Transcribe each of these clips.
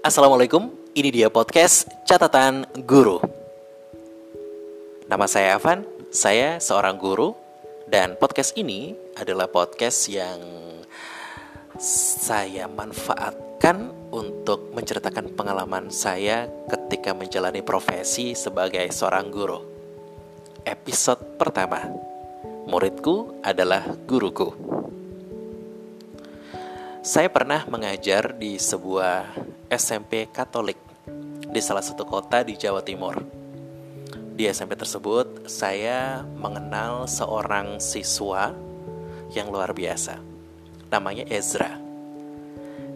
Assalamualaikum, ini dia podcast Catatan Guru. Nama saya Evan, saya seorang guru, dan podcast ini adalah podcast yang saya manfaatkan untuk menceritakan pengalaman saya ketika menjalani profesi sebagai seorang guru. Episode pertama, muridku adalah guruku. Saya pernah mengajar di sebuah SMP Katolik di salah satu kota di Jawa Timur. Di SMP tersebut, saya mengenal seorang siswa yang luar biasa. Namanya Ezra.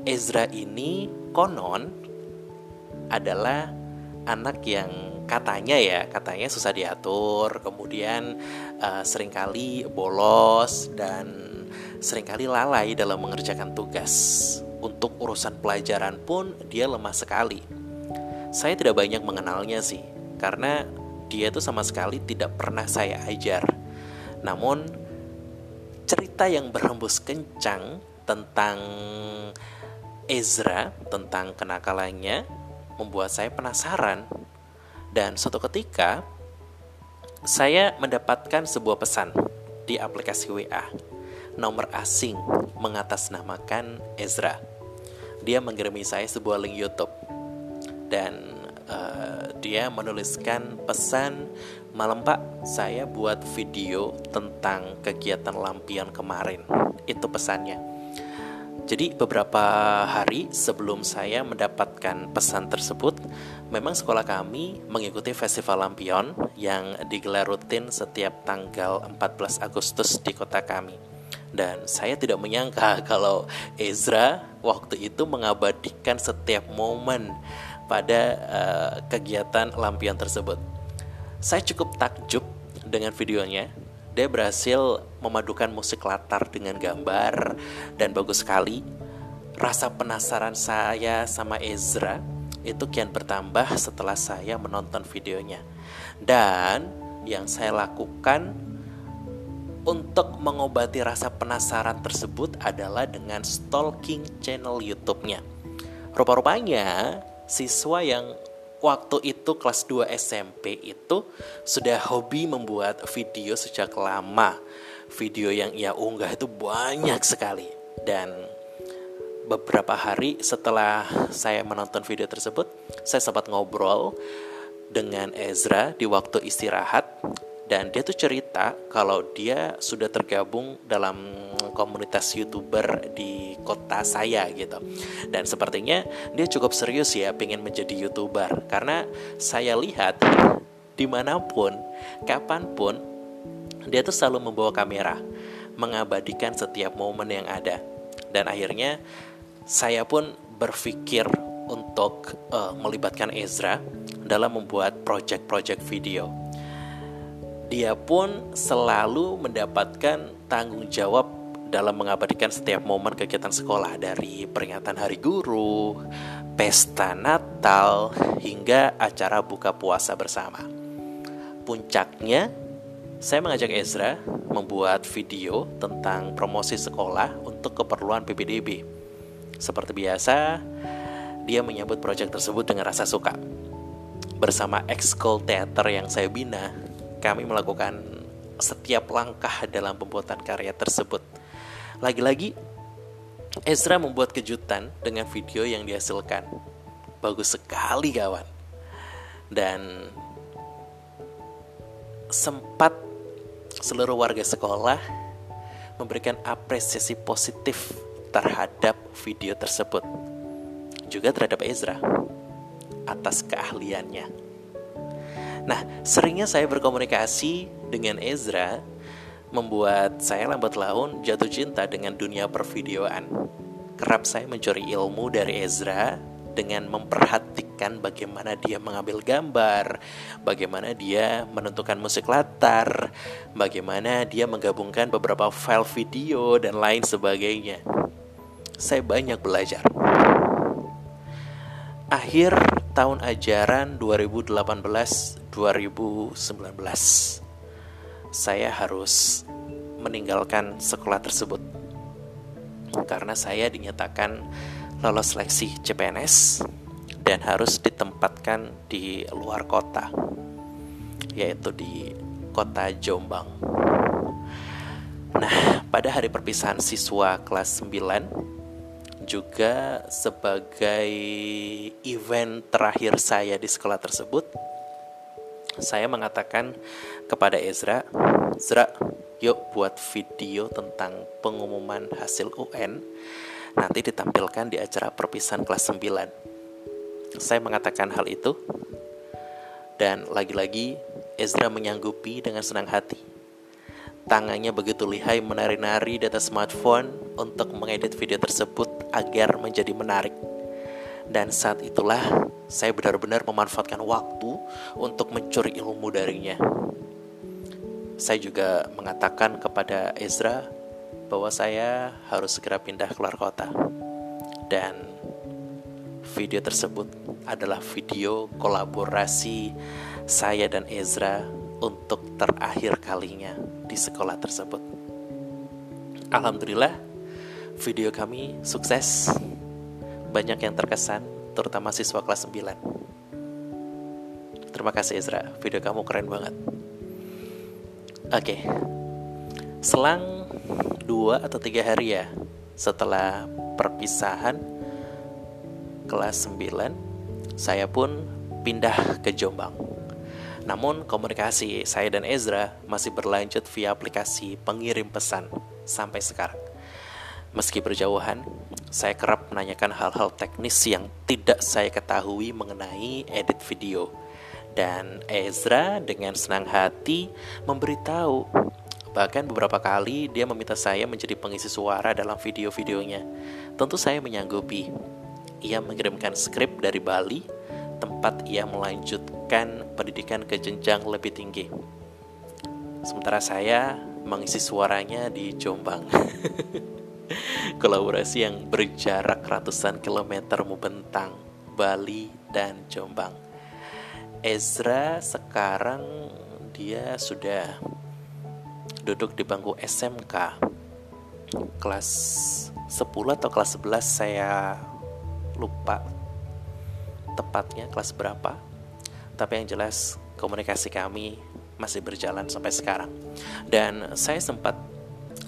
Ezra ini konon adalah anak yang katanya ya, katanya susah diatur, kemudian uh, sering kali bolos dan sering kali lalai dalam mengerjakan tugas untuk urusan pelajaran pun dia lemah sekali. Saya tidak banyak mengenalnya sih, karena dia itu sama sekali tidak pernah saya ajar. Namun cerita yang berhembus kencang tentang Ezra, tentang kenakalannya, membuat saya penasaran. Dan suatu ketika, saya mendapatkan sebuah pesan di aplikasi WA. Nomor asing mengatasnamakan Ezra. Dia mengirimi saya sebuah link YouTube. Dan uh, dia menuliskan pesan malam Pak saya buat video tentang kegiatan lampion kemarin. Itu pesannya. Jadi beberapa hari sebelum saya mendapatkan pesan tersebut, memang sekolah kami mengikuti festival lampion yang digelar rutin setiap tanggal 14 Agustus di kota kami. Dan saya tidak menyangka kalau Ezra waktu itu mengabadikan setiap momen pada uh, kegiatan lampion tersebut. Saya cukup takjub dengan videonya. Dia berhasil memadukan musik latar dengan gambar dan bagus sekali. Rasa penasaran saya sama Ezra itu kian bertambah setelah saya menonton videonya. Dan yang saya lakukan untuk mengobati rasa penasaran tersebut adalah dengan stalking channel YouTube-nya. Rupa-rupanya, siswa yang waktu itu kelas 2 SMP itu sudah hobi membuat video sejak lama. Video yang ia unggah itu banyak sekali. Dan beberapa hari setelah saya menonton video tersebut, saya sempat ngobrol dengan Ezra di waktu istirahat dan dia tuh cerita kalau dia sudah tergabung dalam komunitas youtuber di kota saya gitu. Dan sepertinya dia cukup serius ya pengen menjadi youtuber. Karena saya lihat di mana pun kapan pun dia tuh selalu membawa kamera mengabadikan setiap momen yang ada. Dan akhirnya saya pun berpikir untuk uh, melibatkan Ezra dalam membuat project-project video dia pun selalu mendapatkan tanggung jawab dalam mengabadikan setiap momen kegiatan sekolah dari peringatan hari guru, pesta Natal, hingga acara buka puasa bersama. Puncaknya, saya mengajak Ezra membuat video tentang promosi sekolah untuk keperluan PPDB. Seperti biasa, dia menyambut proyek tersebut dengan rasa suka. Bersama ekskul teater yang saya bina, kami melakukan setiap langkah dalam pembuatan karya tersebut. Lagi-lagi, Ezra membuat kejutan dengan video yang dihasilkan. Bagus sekali kawan. Dan sempat seluruh warga sekolah memberikan apresiasi positif terhadap video tersebut. Juga terhadap Ezra atas keahliannya. Nah, seringnya saya berkomunikasi dengan Ezra membuat saya lambat laun jatuh cinta dengan dunia pervideoan. Kerap saya mencuri ilmu dari Ezra dengan memperhatikan bagaimana dia mengambil gambar, bagaimana dia menentukan musik latar, bagaimana dia menggabungkan beberapa file video dan lain sebagainya. Saya banyak belajar. Akhir tahun ajaran 2018-2019 saya harus meninggalkan sekolah tersebut karena saya dinyatakan lolos seleksi CPNS dan harus ditempatkan di luar kota, yaitu di kota Jombang. Nah, pada hari perpisahan siswa kelas 9 juga sebagai event terakhir saya di sekolah tersebut, saya mengatakan kepada Ezra, Ezra, yuk buat video tentang pengumuman hasil UN nanti ditampilkan di acara perpisahan kelas 9. Saya mengatakan hal itu dan lagi-lagi Ezra menyanggupi dengan senang hati. Tangannya begitu lihai menari-nari di atas smartphone untuk mengedit video tersebut agar menjadi menarik. Dan saat itulah saya benar-benar memanfaatkan waktu untuk mencuri ilmu darinya. Saya juga mengatakan kepada Ezra bahwa saya harus segera pindah keluar kota. Dan video tersebut adalah video kolaborasi saya dan Ezra untuk terakhir kalinya di sekolah tersebut. Alhamdulillah, video kami sukses. Banyak yang terkesan, terutama siswa kelas 9. Terima kasih Ezra, video kamu keren banget. Oke, selang dua atau tiga hari ya setelah perpisahan kelas 9 saya pun pindah ke Jombang namun komunikasi saya dan Ezra masih berlanjut via aplikasi pengirim pesan sampai sekarang meski berjauhan saya kerap menanyakan hal-hal teknis yang tidak saya ketahui mengenai edit video dan Ezra dengan senang hati memberitahu Bahkan beberapa kali dia meminta saya menjadi pengisi suara dalam video-videonya. Tentu saya menyanggupi. Ia mengirimkan skrip dari Bali, tempat ia melanjutkan pendidikan ke jenjang lebih tinggi. Sementara saya mengisi suaranya di Jombang. Kolaborasi yang berjarak ratusan kilometer membentang Bali dan Jombang. Ezra sekarang dia sudah duduk di bangku SMK kelas 10 atau kelas 11 saya lupa tepatnya kelas berapa. Tapi yang jelas komunikasi kami masih berjalan sampai sekarang. Dan saya sempat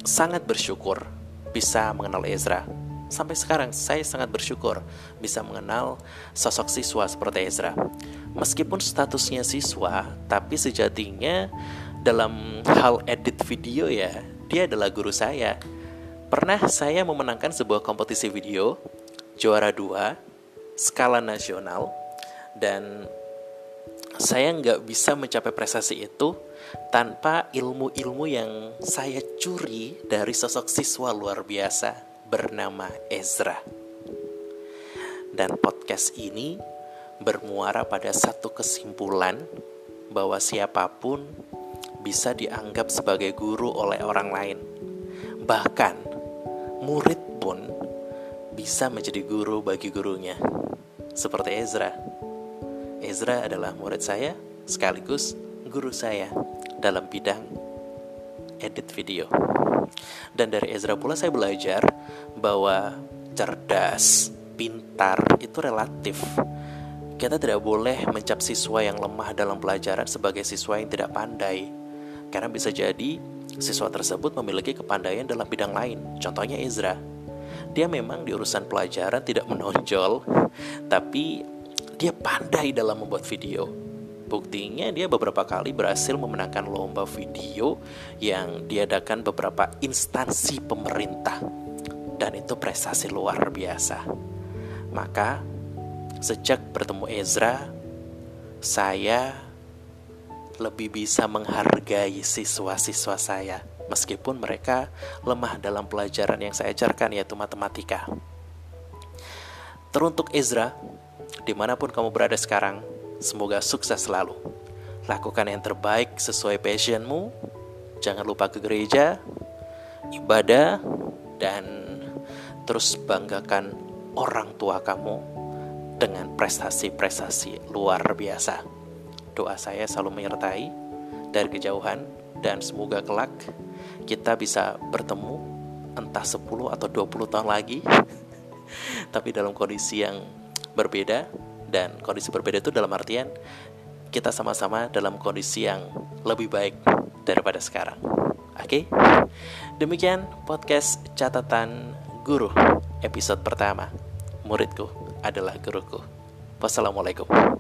sangat bersyukur bisa mengenal Ezra sampai sekarang saya sangat bersyukur bisa mengenal sosok siswa seperti Ezra meskipun statusnya siswa tapi sejatinya dalam hal edit video ya, dia adalah guru saya. Pernah saya memenangkan sebuah kompetisi video, juara dua, skala nasional, dan saya nggak bisa mencapai prestasi itu tanpa ilmu-ilmu yang saya curi dari sosok siswa luar biasa bernama Ezra. Dan podcast ini bermuara pada satu kesimpulan bahwa siapa pun bisa dianggap sebagai guru oleh orang lain. Bahkan, murid pun bisa menjadi guru bagi gurunya. Seperti Ezra. Ezra adalah murid saya sekaligus guru saya dalam bidang edit video. Dan dari Ezra pula saya belajar bahwa cerdas, pintar itu relatif. Kita tidak boleh mencap siswa yang lemah dalam pelajaran sebagai siswa yang tidak pandai karena bisa jadi siswa tersebut memiliki kepandaian dalam bidang lain. Contohnya Ezra. Dia memang di urusan pelajaran tidak menonjol, tapi dia pandai dalam membuat video. Buktinya dia beberapa kali berhasil memenangkan lomba video yang diadakan beberapa instansi pemerintah. Dan itu prestasi luar biasa. Maka sejak bertemu Ezra, saya lebih bisa menghargai siswa-siswa saya, meskipun mereka lemah dalam pelajaran yang saya ajarkan, yaitu matematika. Teruntuk Ezra, di mana pun kamu berada sekarang, semoga sukses selalu. Lakukan yang terbaik sesuai passionmu, jangan lupa ke gereja, ibadah, dan terus banggakan orang tua kamu dengan prestasi-prestasi luar biasa. Doa saya selalu menyertai dari kejauhan dan semoga kelak kita bisa bertemu entah 10 atau 20 tahun lagi tapi dalam kondisi yang berbeda Dan kondisi berbeda itu dalam artian kita sama-sama dalam kondisi yang lebih baik daripada sekarang. Oke, demikian podcast catatan guru episode pertama. Muridku adalah guruku. Wassalamualaikum.